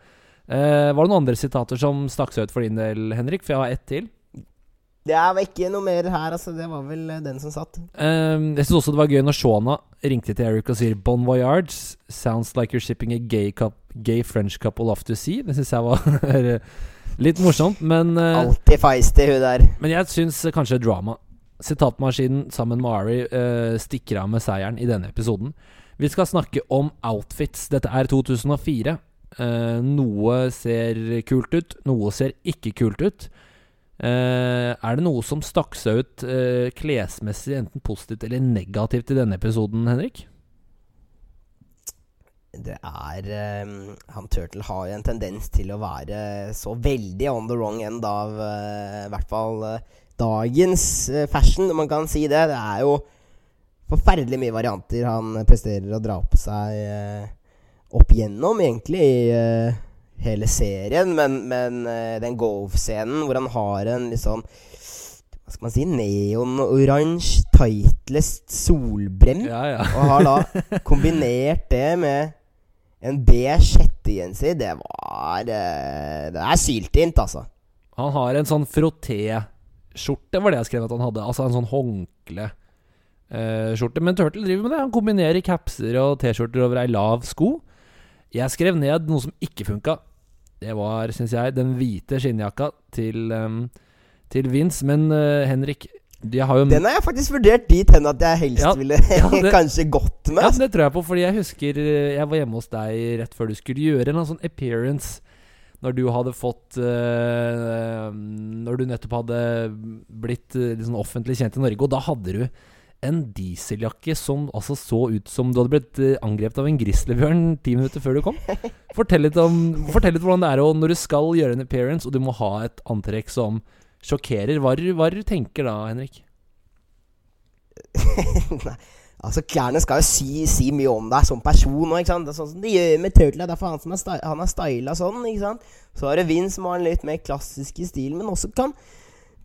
var det noen andre sitater som stakk seg ut for din del, Henrik? For jeg har ett til. Det er ikke noe mer her, altså. Det var vel eh, den som satt. Um, jeg syns også det var gøy når Shona ringte til Eric og sier 'Bon voyage'. Sounds like you're shipping a gay, gay French couple off to sea. Det syns jeg var litt morsomt, men uh, Alltid feisty, hun der. Men jeg syns kanskje drama. Sitatmaskinen sammen med Ari uh, stikker av med seieren i denne episoden. Vi skal snakke om outfits. Dette er 2004. Uh, noe ser kult ut, noe ser ikke kult ut. Uh, er det noe som stakk seg ut uh, klesmessig, enten positivt eller negativt i denne episoden, Henrik? Det er Han Turtle har jo en tendens til å være så veldig on the wrong end av i hvert fall dagens fashion, om man kan si det. Det er jo forferdelig mye varianter han presterer å dra på seg opp gjennom, egentlig, i hele serien, men, men eh, den golfscenen hvor han har en litt sånn Hva skal man si Neonoransje, tightless solbrem. Ja, ja. og har da kombinert det med en beige hettegenser. Det var uh, Det er syltynt, altså. Han har en sånn frotté-skjorte, var det jeg skrev at han hadde. Altså en sånn håndkle. Uh, skjorte. Men Turtle driver med det. Han kombinerer capser og T-skjorter over ei lav sko. Jeg skrev ned noe som ikke funka. Det var, syns jeg, den hvite skinnjakka til, um, til Vince. Men uh, Henrik har Den har jeg faktisk vurdert dit hen at jeg helst ja, ville ja, det, kanskje gått med. Ja, det tror jeg på, fordi jeg husker eh, jeg var hjemme hos deg rett før du skulle gjøre en sånn appearance. Når du hadde fått uh, Når du nettopp hadde blitt uh, liksom offentlig kjent i Norge, og da hadde du en dieseljakke som altså så ut som du hadde blitt eh, angrepet av en grizzlybjørn ti minutter før du kom. Fortell litt, om, fortell litt hvordan det er når du skal gjøre en appearance, og du må ha et antrekk som sjokkerer. Hva du tenker da, Henrik? Nei, altså Klærne skal jo si, si, mye om deg som person. Ikke sant? Det er sånn som de gjør med Turtle. Derfor han, som er han er styla sånn. ikke sant? Så har du Vin som har en litt mer klassisk stil, men også kan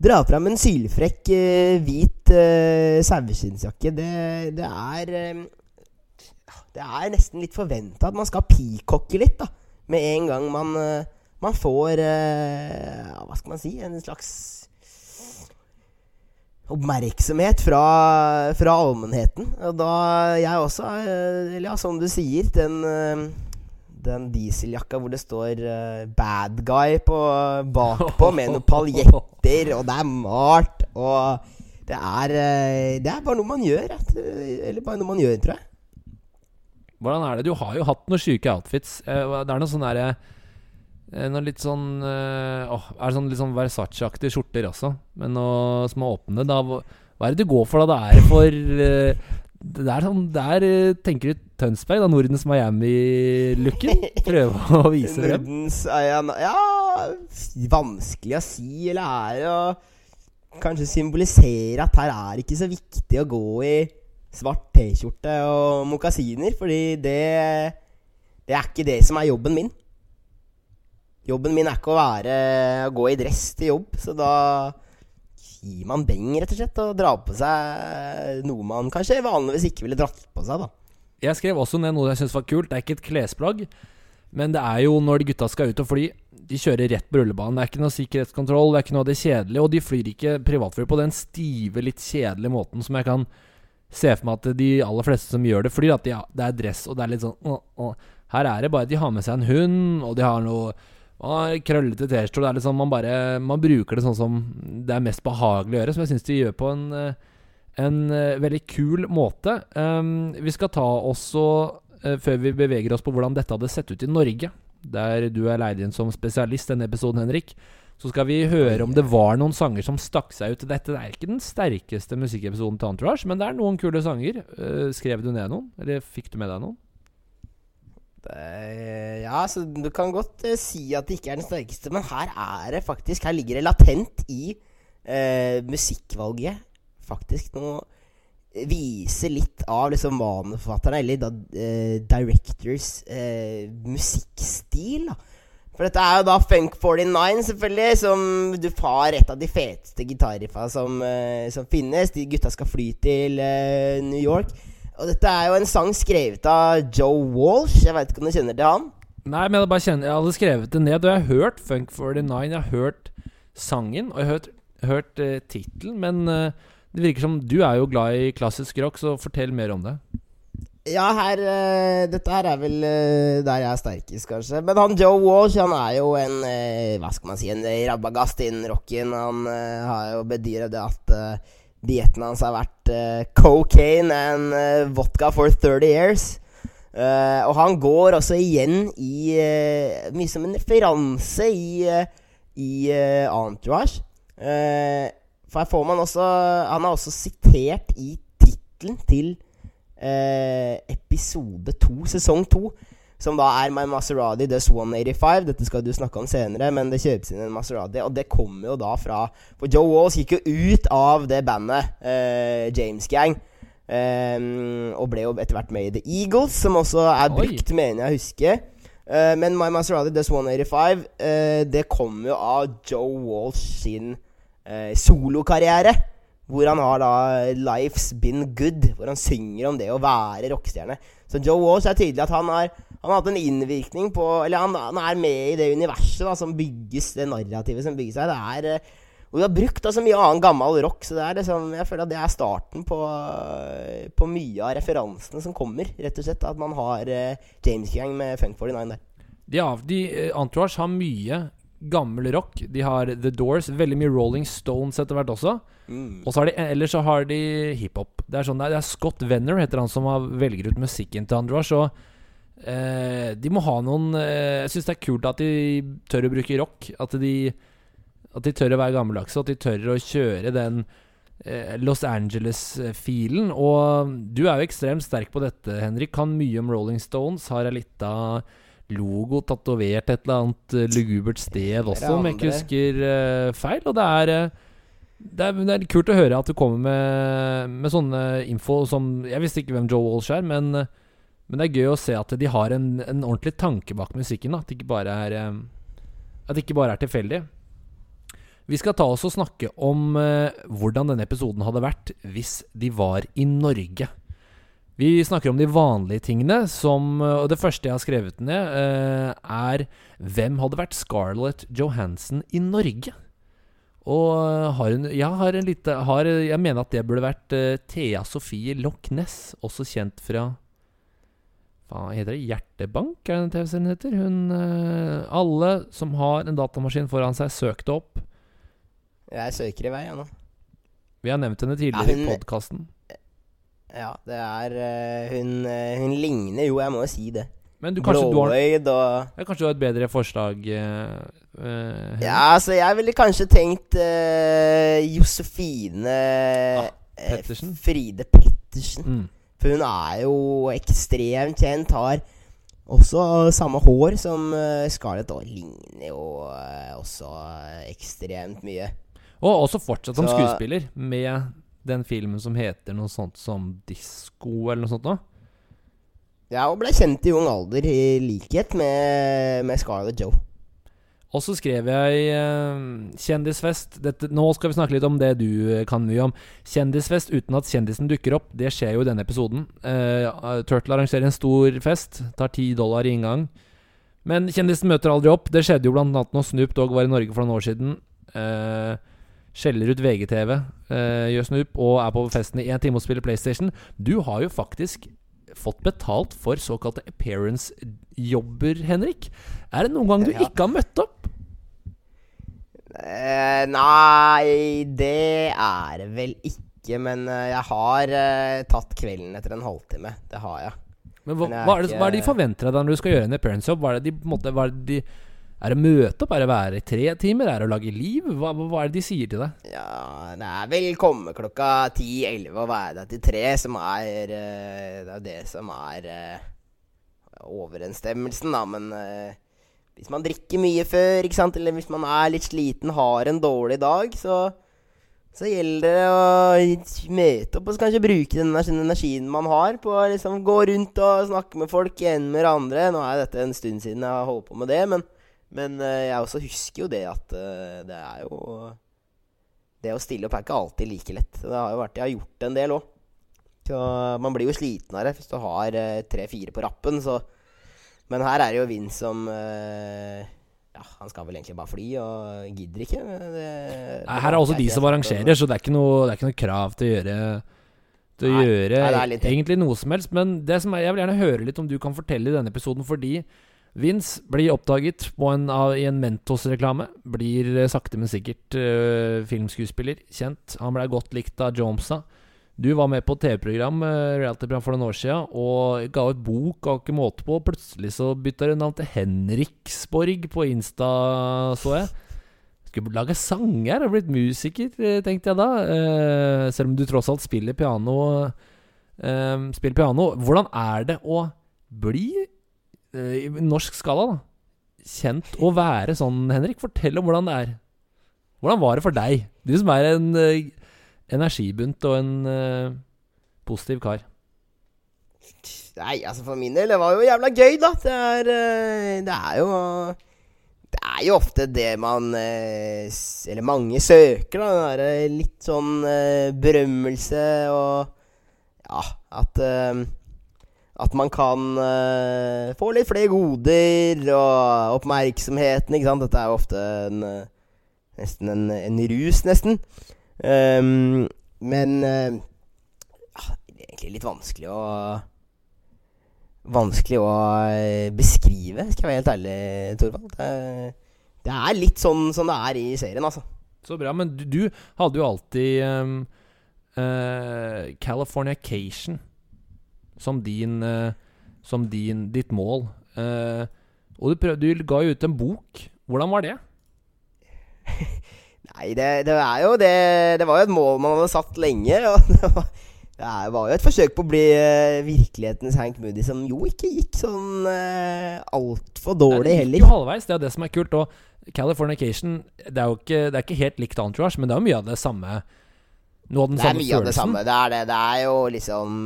dra fram en sylfrekk uh, hvit uh, saueskinnsjakke. Det, det, er uh, Det er nesten litt forventa at man skal peacocke litt, da. Med en gang man, uh, man får Hva skal man si? En slags oppmerksomhet fra, fra allmennheten. Og da jeg også Eller ja, som du sier, den den dieseljakka hvor det står 'bad guy' på, bakpå, med noen paljetter, og det er malt, og det er, uh, det er bare noe man gjør. Eller bare noe man gjør, tror jeg. Hvordan er det? Du har jo hatt noen syke outfits. Uh, det er noe sånn derre noe litt sånn åh, Er det sånn litt sånn Versace-aktige skjorter også, men noe små åpne. Da, hva er det du går for, da? Det er for det er sånn Der eh, tenker du Tønsberg, da. Nordens Miami-looken. Prøve å vise frem. Nordens Ja, vanskelig å si. Eller er det kanskje symbolisere at her er ikke så viktig å gå i svart T-skjorte og mokasiner, fordi det Det er ikke det som er jobben min. Jobben min er ikke å være å gå i dress til jobb, så da gir man beng, rett og slett. Og drar på seg noe man kanskje vanligvis ikke ville dratt på seg, da. Jeg skrev også ned noe jeg syns var kult. Det er ikke et klesplagg, men det er jo når de gutta skal ut og fly. De kjører rett på rullebanen. Det er ikke noe sikkerhetskontroll, det er ikke noe av det kjedelige. Og de flyr ikke privatfly på den stive, litt kjedelige måten som jeg kan se for meg at de aller fleste som gjør det, flyr. At de, det er dress, og det er litt sånn å, å. Her er det bare at de har med seg en hund, og de har noe krøllete T-skjorte. Liksom, man, man bruker det sånn som det er mest behagelig å gjøre, som jeg syns de gjør på en, en veldig kul måte. Um, vi skal ta også, uh, før vi beveger oss på hvordan dette hadde sett ut i Norge, der du er leid inn som spesialist denne episoden, Henrik, så skal vi høre om det var noen sanger som stakk seg ut. Dette er ikke den sterkeste musikkepisoden til Entourage, men det er noen kule sanger. Uh, skrev du ned noen, eller fikk du med deg noen? Det, ja, så du kan godt uh, si at det ikke er den sterkeste, men her er det faktisk Her ligger det latent i uh, musikkvalget faktisk noe Viser litt av liksom manusforfatterne, eller da, uh, directors musikkstil. da For dette er jo da Funk 49, selvfølgelig, som du har et av de feteste gitarriffa som, som finnes. De gutta skal fly til New York. Og dette er jo en sang skrevet av Joe Walsh. Jeg veit ikke om du kjenner til han? Nei, men jeg, bare kjenner, jeg hadde skrevet det ned, og jeg har hørt Funk 49. Jeg har hørt sangen, og jeg har hørt, hørt uh, tittelen. Men uh, det virker som du er jo glad i klassisk rock, så fortell mer om det. Ja, her uh, Dette her er vel uh, der jeg er sterkest, kanskje. Men han Joe Walsh han er jo en uh, Hva skal man si En rabagast innen rocken. Han har jo bedyret at Dietten hans har vært cocaine and vodka for 30 years. Og han går også igjen i Mye som en referanse i, i Entourage. For her får man også Han er også sitert i tittelen til episode to, sesong to. Som da er My Maserati Does 185. Dette skal du snakke om senere, men det kjøpes inn en Maserati. Og det kommer jo da fra For Joe Walls gikk jo ut av det bandet, eh, James Gang. Um, og ble jo etter hvert med i The Eagles, som også er brukt, Oi. mener jeg å huske. Uh, men My Maserati Does 185, uh, det kommer jo av Joe Walsh sin solokarriere. Hvor han har da 'Life's Been Good', hvor han synger om det å være rockestjerne. Så Joe Walsh er tydelig at han har han har hatt en innvirkning på Eller han, han er med i det universet da, som bygges, det narrativet som bygges her. Det er eh, Og vi har brukt så mye annen gammel rock, så det er liksom, jeg føler at det er starten på, på mye av referansene som kommer, rett og slett. At man har uh, James Gang med Funk 49 der. Ja, de, uh, Entourage har mye gammel rock. De har The Doors, veldig mye Rolling Stones etter hvert også. Mm. Og så har de, ellers så har de hiphop. Det er sånn, det er Scott Venner heter han som velger ut musikken til Entourage. Og Eh, de må ha noen eh, Jeg syns det er kult at de tør å bruke rock. At de, at de tør å være gammeldagse, at de tør å kjøre den eh, Los Angeles-filen. Og du er jo ekstremt sterk på dette, Henrik. Kan mye om Rolling Stones. Har ei lita logo tatovert et eller annet eh, lugubert sted også, om jeg ikke husker uh, feil. Og det er, det er, det er kult å høre at du kommer med, med sånne info som Jeg visste ikke hvem Joe Walsh er, men men det er gøy å se at de har en, en ordentlig tanke bak musikken. At det ikke bare er, eh, at det ikke bare er tilfeldig. Vi skal ta oss og snakke om uh, hvordan denne episoden hadde vært hvis de var i Norge. Vi snakker om de vanlige tingene, som eh, Og det første jeg har skrevet ned, uh, er Hvem hadde vært Scarlett Johansen i Norge? Og har hun Jeg har en lite har, Jeg mener at det burde vært uh, Thea Sofie Loch Ness, også kjent fra hva heter det? Hjertebank, er det den TV-serien heter? Hun Alle som har en datamaskin foran seg, søk det opp. Jeg søker i vei, jeg nå. Vi har nevnt henne tidligere ja, hun, i podkasten. Ja, det er uh, hun, uh, hun ligner jo, jeg må jo si det. Men du, kanskje, du har, og ja, kanskje du har et bedre forslag? ja, altså, jeg ville kanskje tenkt Josefine ah, Pettersen? Fride Pettersen. Mm. For hun er jo ekstremt kjent. Har også samme hår som uh, Scarlett og ligner jo uh, også ekstremt mye. Og også fortsatt som Så, skuespiller, med den filmen som heter noe sånt som Disko, eller noe sånt noe. Ja, og ble kjent i ung alder, i likhet med, med Scarlett Joe. Og så skrev jeg eh, kjendisfest. Dette, nå skal vi snakke litt om det du eh, kan mye om. Kjendisfest uten at kjendisen dukker opp. Det skjer jo i denne episoden. Eh, Turtle arrangerer en stor fest. Tar ti dollar i inngang. Men kjendisen møter aldri opp. Det skjedde jo blant annet når Snoop Dogg var i Norge for noen år siden. Eh, skjeller ut VGTV, eh, gjør snup og er på festen i én time og spiller PlayStation. Du har jo faktisk fått betalt for såkalte appearance-jobber, Henrik. Er det noen gang du Ja. ikke har møtt opp? Eh, nei, det er det vel ikke. Men eh, jeg har eh, tatt kvelden etter en halvtime. Det har jeg. Men hva, Men jeg hva, er det, ikke- hva er det de forventer av deg når du skal gjøre en appearance-jobb? Hva hva er det de Er det å møte opp? Er det å være i tre timer? Er det å lage liv? Hva, hva er det de sier til deg? Ja, det er vel komme klokka 10-11 og være der til tre som er eh, Det er det som er eh, overensstemmelsen, da. Men eh, hvis man drikker mye før, ikke sant, eller hvis man er litt sliten, har en dårlig dag, så så gjelder det å møte opp og kanskje bruke den energien man har på å liksom gå rundt og snakke med folk, igjen med hverandre. Nå er dette en stund siden jeg har holdt på med det, men, men eh, jeg også husker jo det at eh, det er jo Det å stille opp er ikke alltid like lett. Det har jo vært, jeg har gjort en del òg. Så man blir jo sliten av det hvis du har tre-fire på rappen, så Men her er det jo Vind som eh, Ja, han skal vel egentlig bare fly, og gidder ikke. Det, Nei, her er også de som arrangerer, så det er ikke noe, det er ikke noe krav til å gjøre Til å Nei, gjøre det det. egentlig noe som helst. Men det som er, jeg vil gjerne høre litt om du kan fortelle i denne episoden, fordi Vince blir oppdaget en, i en Mentos-reklame. Blir eh, sakte, men sikkert uh, filmskuespiller. Kjent. Han blei godt likt av Jomsa. Du var med på TV-program uh, for noen år siden og ga ut bok og ikke måte på. Plutselig så bytta du navn til Henriksborg på Insta, så jeg. Skulle lage sanger og blitt musiker, tenkte jeg da. Uh, selv om du tross alt spiller piano. spiller piano. Hvordan er det å bli, i norsk skala, da, kjent å være sånn, Henrik? Fortell om hvordan det er. Hvordan var det for deg? Du som er en uh, energibunt og en uh, positiv kar. Nei, altså for min del, det var jo jævla gøy, da. Det er, eh, det er jo Det er jo ofte det man eh, Eller mange søker, da. Det er litt sånn eh, berømmelse og Ja, at eh, At man kan uh, få litt flere goder og oppmerksomheten, ikke sant. Dette er jo ofte en eh, Nesten en, en rus, nesten. Um, men uh, det er egentlig litt vanskelig å Vanskelig å beskrive, skal jeg være helt ærlig, Torvald. Det, det er litt sånn som det er i serien, altså. Så bra. Men du, du hadde jo alltid um, eh, Californication som din uh, Som din, ditt mål. Eh, og du, prøv, du ga jo ut en bok. Hvordan var det? Nei, det, det er jo det Det var jo et mål man hadde satt lenge. Og det var, det var jo et forsøk på å bli eh, virkelighetens Hank Moody, som jo ikke gikk sånn uh, altfor dårlig heller. det gikk jo halvveis, det er det som er kult. Og Californication Det er jo ikke, det er ikke helt likt Entourage, men det er jo mye av det samme. Noe av den Det er mye av det samme. Det er det. Det er jo liksom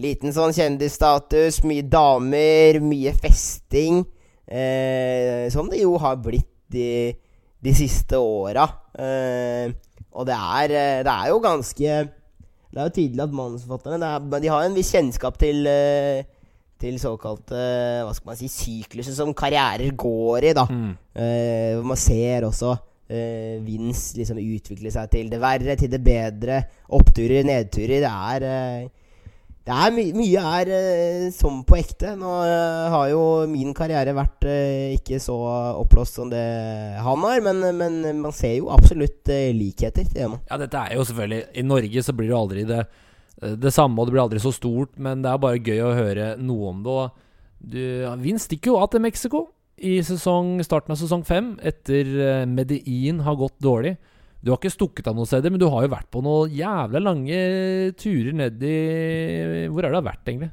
liten sånn kjendisstatus, mye damer, mye festing. Eh, som det jo har blitt de, de siste åra. Eh, og det er, eh, det er jo ganske Det er jo tydelig at manusforfatterne det er, De har en viss kjennskap til eh, Til såkalte Hva skal man si sykluser som karrierer går i, da. Mm. Eh, hvor man ser også eh, Vince liksom utvikle seg til det verre, til det bedre. Oppturer, nedturer. Det er eh, det er my Mye er eh, som på ekte. Nå eh, har jo min karriere vært eh, ikke så oppblåst som det han har, men, men man ser jo absolutt eh, likheter. Det. Ja, dette er jo selvfølgelig I Norge så blir det aldri det, det samme, og det blir aldri så stort, men det er bare gøy å høre noe om det. Du, Vin stikker jo av til Mexico i sesong, starten av sesong fem, etter eh, Medellin har gått dårlig. Du har ikke stukket av noen steder, men du har jo vært på noen jævla lange turer ned i Hvor er det du har vært, egentlig?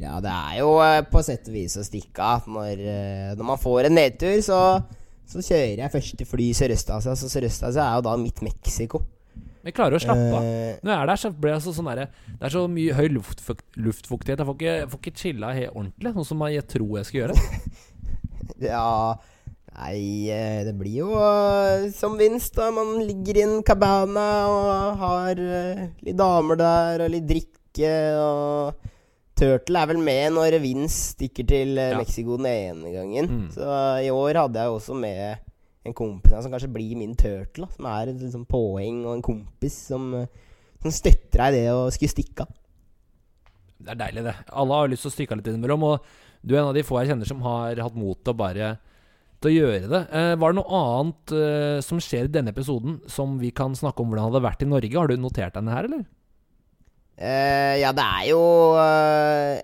Ja, det er jo eh, på sett og vis å stikke av. Når, eh, når man får en nedtur, så, så kjører jeg første fly Sørøst-Asia. Så Sørøst-Asia er jo da midt Mexico. Jeg klarer å slappe av. Eh, Når jeg er der, så blir jeg så sånn derre Det er så mye høy luftfukt, luftfuktighet. Jeg får ikke, jeg får ikke chilla helt ordentlig, sånn som jeg tror jeg skal gjøre. ja Nei, eh, det blir jo eh, som vinst, da. Man ligger i en cabana og har eh, litt damer der og litt drikke. Og Turtle er vel med når Vince stikker til Ja. Mexico den ene gangen. Mm. Så i år hadde jeg også med en kompis som kanskje blir min Turtle. Da, som er et liksom, påheng og en kompis som, som støtter deg i det å skulle stikke av. Det er deilig, det. Alle har lyst til å stikke av litt innimellom. Og du er en av de få jeg kjenner som har hatt mot til å bare å gjøre det. Eh, var det noe annet eh, som skjer i denne episoden som vi kan snakke om hvordan det hadde vært i Norge? Har du notert denne her, eller? Eh, ja, det er jo eh,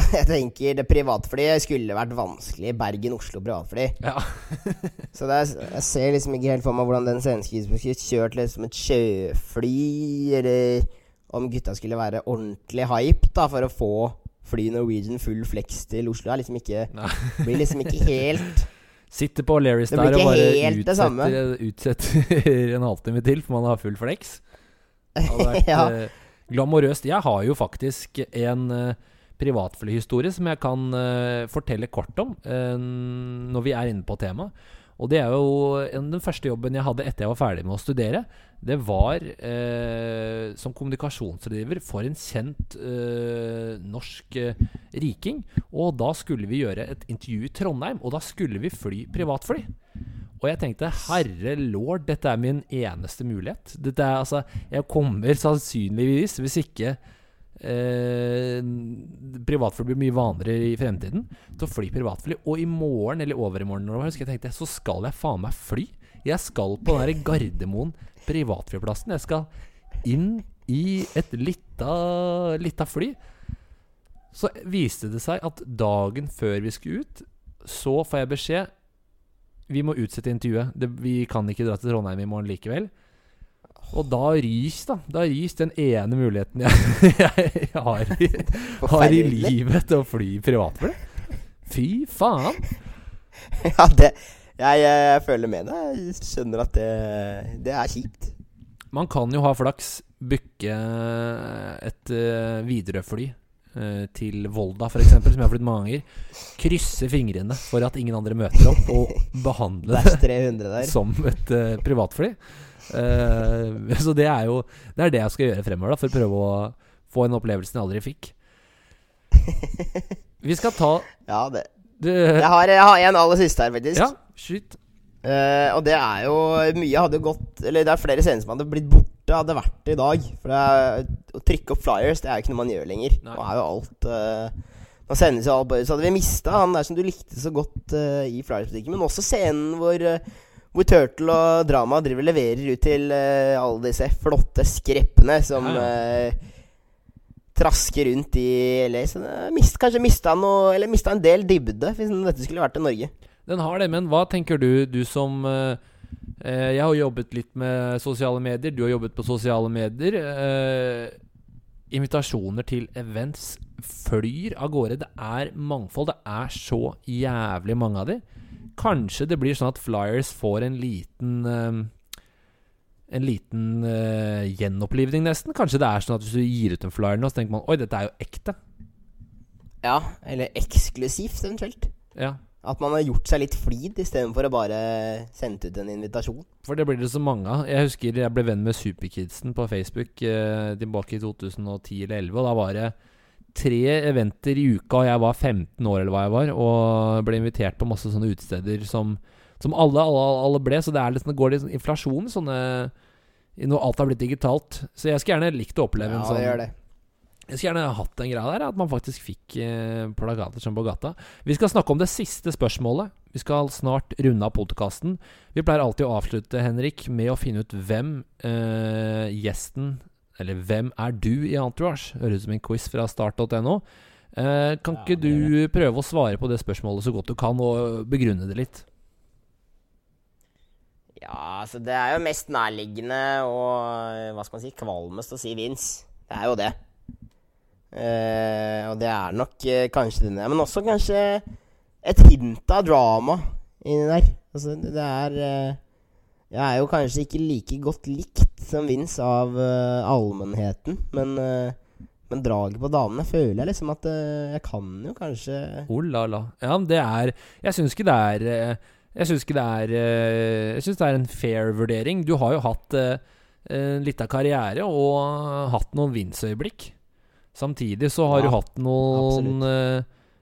Jeg tenker det privatflyet skulle vært vanskelig. Bergen-Oslo privatfly. Ja. Så det er, jeg ser liksom ikke helt for meg hvordan den svenske skulle kjørt liksom et sjøfly, eller om gutta skulle være ordentlig hype da for å få fly Norwegian full flex til Oslo. Er liksom ikke Nei. Blir liksom ikke helt Sitter på Lerris der og bare utsetter, utsetter en halvtime til, for man har full flex. Det hadde vært Ja. eh, glamorøst. Jeg har jo faktisk en eh, privatflyhistorie som jeg kan eh, fortelle kort om når vi er inne på temaet. Og det er jo en, den første jobben jeg hadde etter jeg var ferdig med å studere. Det var eh, som kommunikasjonsrådgiver for en kjent eh, norsk eh, riking. Og da skulle vi gjøre et intervju i Trondheim, og da skulle vi fly privatfly. Og jeg tenkte herre lord, dette er min eneste mulighet. Dette er altså Jeg kommer sannsynligvis, hvis ikke eh, privatfly blir mye vanligere i fremtiden, til å fly privatfly. Og i morgen eller overmorgen husker jeg tenkte, så skal jeg faen meg fly. Jeg skal på den der Gardermoen privatflyplassen. Jeg skal inn i et lita, lita fly. Så viste det seg at dagen før vi skulle ut, så får jeg beskjed Vi må utsette intervjuet. Det, vi kan ikke dra til Trondheim i morgen likevel. Og da rys, da. Da rys den ene muligheten jeg, jeg har, i, har i livet til å fly privatfly. Fy faen. Ja, det jeg, jeg, føler med deg. Jeg skjønner at det, det er kjipt. Man kan jo ha flaks, booke et uh, Widerøe-fly uh, til Volda f.eks., som jeg har flydd mange ganger. Krysse fingrene for at ingen andre møter opp, og behandle det Dash 300 der. som et uh, privatfly. Eh, så det er jo Det er det jeg skal gjøre fremover, da for å prøve å få en opplevelse jeg aldri fikk. Vi skal ta Ja, det. du, Jeg har, jeg har en aller siste her, faktisk. Ja, skyt. Uh, og det er jo Mye hadde gått Eller det er flere scener som hadde blitt borte, hadde vært det i dag. For det er, å trykke opp flyers, det er jo ikke noe man gjør lenger. Nei. Nå er jo alt uh, Nå sendes jo alt bare Så hadde vi mista han der som du likte så godt uh, i Flyers-butikken. Men også scenen hvor eh, hvor Turtle og Drama driver leverer ut til uh, alle disse flotte skreppene som Ja, uh, trasker rundt i LA. Så mist, kanskje mista noe Eller mista en del dybde hvis dette skulle vært i Norge. Den har det, men hva tenker du, du som eh, Jeg har jobbet litt med sosiale medier, du har jobbet på sosiale medier. eh, invitasjoner til events flyr av gårde. Det er mangfold. Det er så jævlig mange av de. Kanskje det blir sånn at Flyers får en liten eh, En liten uh, gjenopplivning, nesten. Kanskje det er sånn at hvis du gir ut en flyer nå, så tenker man Oi, dette er jo ekte. Ja, eller eksklusivt, eventuelt. Ja. At man har gjort seg litt flid istedenfor å bare sende ut en invitasjon. For det blir det så mange av. Jeg husker jeg ble venn med Superkidsen på Facebook eh, tilbake i 2010 eller 2011. Og da var det tre eventer i uka, og jeg var 15 år eller hva jeg var, og ble invitert på masse sånne utesteder som, som alle, alle, alle ble. Så det, er sånn- det går litt sånn inflasjon sånne Når alt har blitt digitalt. Så jeg skulle gjerne likt å oppleve en sånn det gjør det. jeg skulle gjerne hatt den greia der, at man faktisk fikk eh, plagater som på gata. Vi skal snakke om det siste spørsmålet. Vi skal snart runde av podkasten. Vi pleier alltid å avslutte, Henrik, med å finne ut hvem eh, gjesten Eller hvem er du i Entourage? Høres ut som en quiz fra start.no. Eh, kan Ja, ikke du prøve å svare på det spørsmålet så godt du kan, og begrunne det litt? Ja, altså det er jo mest nærliggende og hva skal man si, kvalmest å si Vince. Det er jo det. Eh, og det er nok eh, kanskje denne, men også kanskje et hint av drama inni der. Altså, det er eh, Jeg er jo kanskje ikke like godt likt som Vince av uh, allmennheten, men uh, men draget på damene føler jeg liksom at uh, jeg kan jo kanskje Oh la la. Ja, men det er Jeg syns ikke det er Jeg syns ikke det er Jeg synes det er en fair vurdering. Du har jo hatt litt en lita karriere og hatt noen Vince-øyeblikk. Samtidig så har Ja, du hatt noen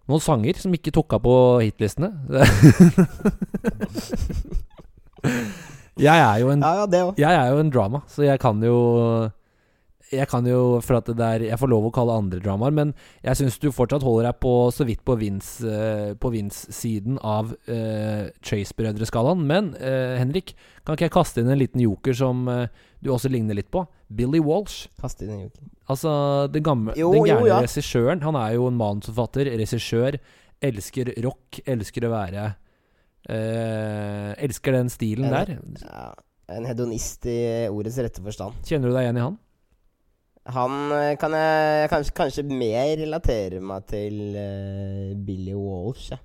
Noen sanger som ikke tok av på hitlistene. jeg er jo en Ja, ja, jeg er jo en drama, så jeg kan jo Jeg kan jo, for at det der Jeg får lov å kalle andre dramaer, men jeg syns du fortsatt holder deg på så vidt på eh, Vince-siden av uh, Chase-brødreskalaen. Men uh, Henrik, kan ikke jeg kaste inn en liten joker som du også ligner litt på? Billy Walsh. Kaste inn en joker. Altså den gamle Jo, Den gærne ja. regissøren. Han er jo en manusforfatter, regissør. Elsker rock. Elsker å være eh, Elsker den stilen En- der. Ja, en hedonist i ordets rette forstand. Kjenner du deg igjen i han? Han eh, kan jeg kanskje, kanskje mer relatere meg til uh, Billy Walsh. Ja.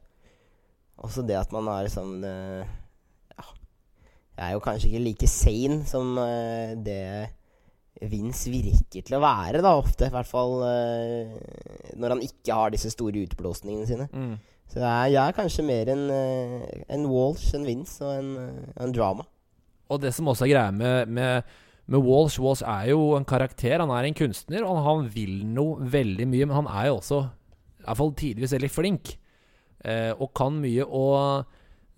Også det at man har sånn uh, Ja. Jeg er jo kanskje ikke like sane som uh, det Vince virker til å være, da, ofte. I hvert fall når han ikke har disse store utblåsningene sine. Så jeg er, kanskje mer en, eh, en Walsh en Vince, og en, eh, en drama. Og det som også er greia med, med, med Walsh Walsh er jo en karakter. Han er en kunstner, og han vil noe veldig mye. Men han er jo også, i hvert fall tidvis, veldig flink. Eh, og kan mye. Og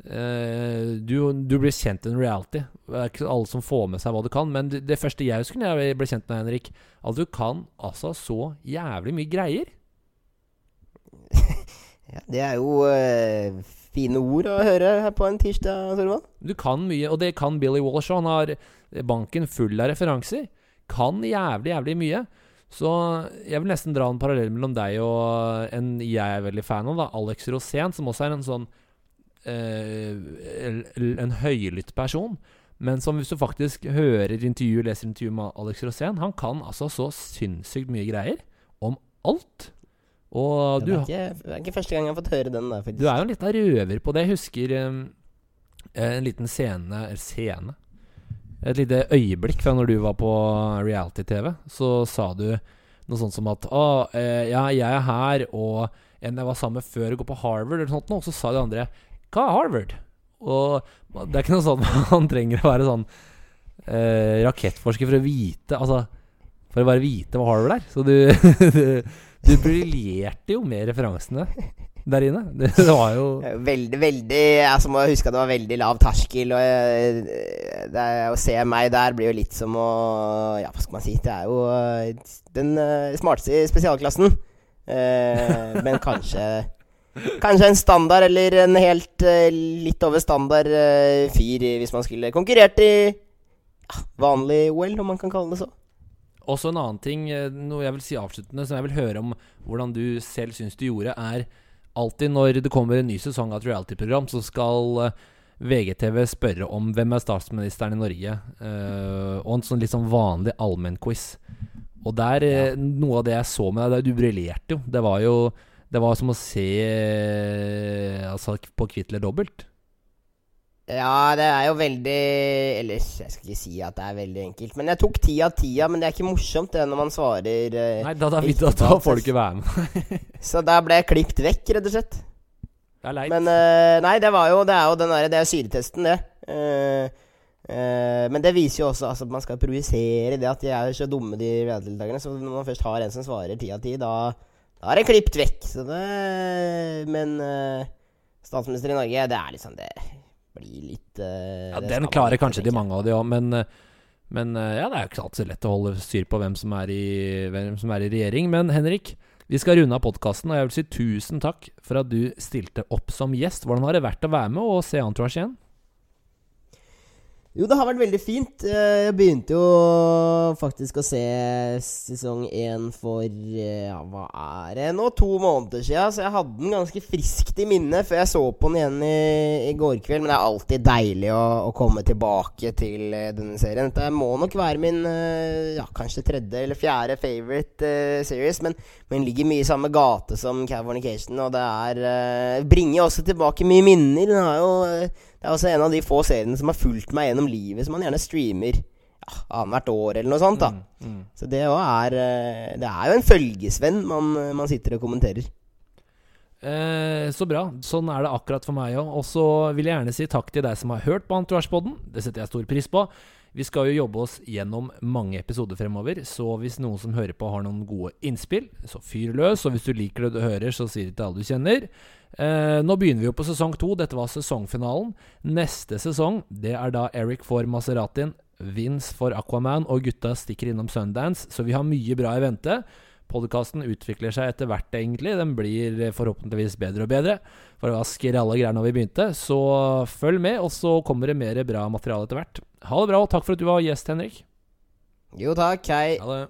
eh, du, du blir kjent i en reality. Det er ikke alle som får med seg hva du kan. Men det, det første jeg husker når jeg ble kjent med Henrik, at du kan altså så jævlig mye greier. Ja, det er jo eh, fine ord å høre her på en tirsdag, Torvald. Du kan mye, og det kan Billy Walsh. Han har banken full av referanser. Kan jævlig, jævlig mye. Så jeg vil nesten dra en parallell mellom deg og en jeg er veldig fan av, da, Alex Rosén, som også er en sånn eh, En høylytt person. Men som hvis du faktisk hører intervju, leser intervju med Alex Rosén Han kan altså så sinnssykt mye greier om alt. Og du, det, er ikke, det er ikke første gang jeg har fått høre den der, faktisk. du er jo en liten røver på det. Jeg husker um, en liten scene scene Et lite øyeblikk fra når du var på reality-TV. Så sa du noe sånt som at Å, eh, ja, jeg er her, og en jeg var sammen med før, går på Harvard, eller sånt. Og så sa de andre Hva er Harvard? Og det er ikke noe sånn man trenger å være sånn eh, rakettforsker for å vite Altså For å bare vite hva Harvard er. Så du Du, du briljerte jo med referansene der inne. Det, var jo Eh, Veldig, veldig Jeg må huske at det var veldig lav terskel. Og jeg, det å se meg der blir jo litt som å Ja, hva skal man si? Det er jo eh, den eh, smarteste i spesialklassen. Eh, men kanskje Kanskje en standard eller en helt eh, litt over standard eh, fyr hvis man skulle konkurrert i vanlig OL, om man kan kalle det så. Også en annen ting, eh, noe jeg vil si avsluttende, som jeg vil høre om hvordan du selv syns du gjorde, er alltid når det kommer en ny sesong av et reality-program, så skal eh, VGTV spørre om hvem er statsministeren i Norge, uh, og en sånn litt sånn vanlig allmennquiz. Og der, ja. noe av det jeg så med deg, du briljerte jo. Det var jo det var som å se eh, altså, på Kvitt eller dobbelt. Ja, det er jo veldig Eller jeg skal ikke si at det er veldig enkelt. Men jeg tok ti av ti, men det er ikke morsomt det når man svarer eh, Nei, da, da, da, da får du ikke være med. Så da ble jeg klippet vekk, rett og slett. Det er leit. Men eh, nei, det var jo Det er jo den derre Det er syretesten, det. Eh, eh, men det viser jo også altså, at man skal provisere det at de er så dumme, de reality-deltakerne. Så når man først har en som svarer ti av ti, da, da er det klippet vekk. Så det Men eh, statsminister i Norge, det er liksom Det blir litt uh, Ja, Den klarer kanskje de mange av de òg, men, eh, men eh, ja, det er jo ikke alltid så lett å holde styr på hvem som er i, hvem som er i regjering. Men Henrik, vi skal runde av podkasten, og jeg vil si tusen takk for at du stilte opp som gjest. Hvordan har det vært å være med og se Entourage igjen? Jo, det har vært veldig fint. Eh, Jeg begynte jo faktisk å se sesong én for eh, ja, hva er det nå? To måneder siden. Så jeg hadde den ganske friskt i minne før jeg så på den igjen i, i går kveld. Men det er alltid deilig å, å komme tilbake til eh, denne serien. Dette må nok være min ja, kanskje tredje eller fjerde favorite uh, series. Men, men ligger mye i samme gate som Californication. Og det er uh, bringer også tilbake mye minner. Den har jo eh, det er også en av de få seriene som har fulgt meg gjennom livet, som man gjerne streamer ja, annethvert år eller noe sånt. da Mm, Så det er eh, Det er jo en følgesvenn man, man sitter og kommenterer. Eh, så bra. Sånn er det akkurat for meg òg. Og så vil jeg gjerne si takk til deg som har hørt på Entourage-podden. Det setter jeg stor pris på. Vi skal jo jobbe oss gjennom mange episoder fremover, så hvis noen som hører på har noen gode innspill, så fyr løs. Og hvis du liker det du hører, så si det til alle du kjenner. Eh, nå begynner vi jo på sesong to. Dette var sesongfinalen. Neste sesong, det er da Eric for Maseratin, Vince for Aquaman, og gutta stikker innom Sundance, så vi har mye bra i vente. Podkasten utvikler seg etter hvert, egentlig. Den blir forhåpentligvis bedre og bedre. Var skralle greier når vi begynte. Så følg med, og så kommer det mer bra materiale etter hvert. Ha det bra, og takk for at du var gjest, Henrik. Jo takk, hei. Ha det.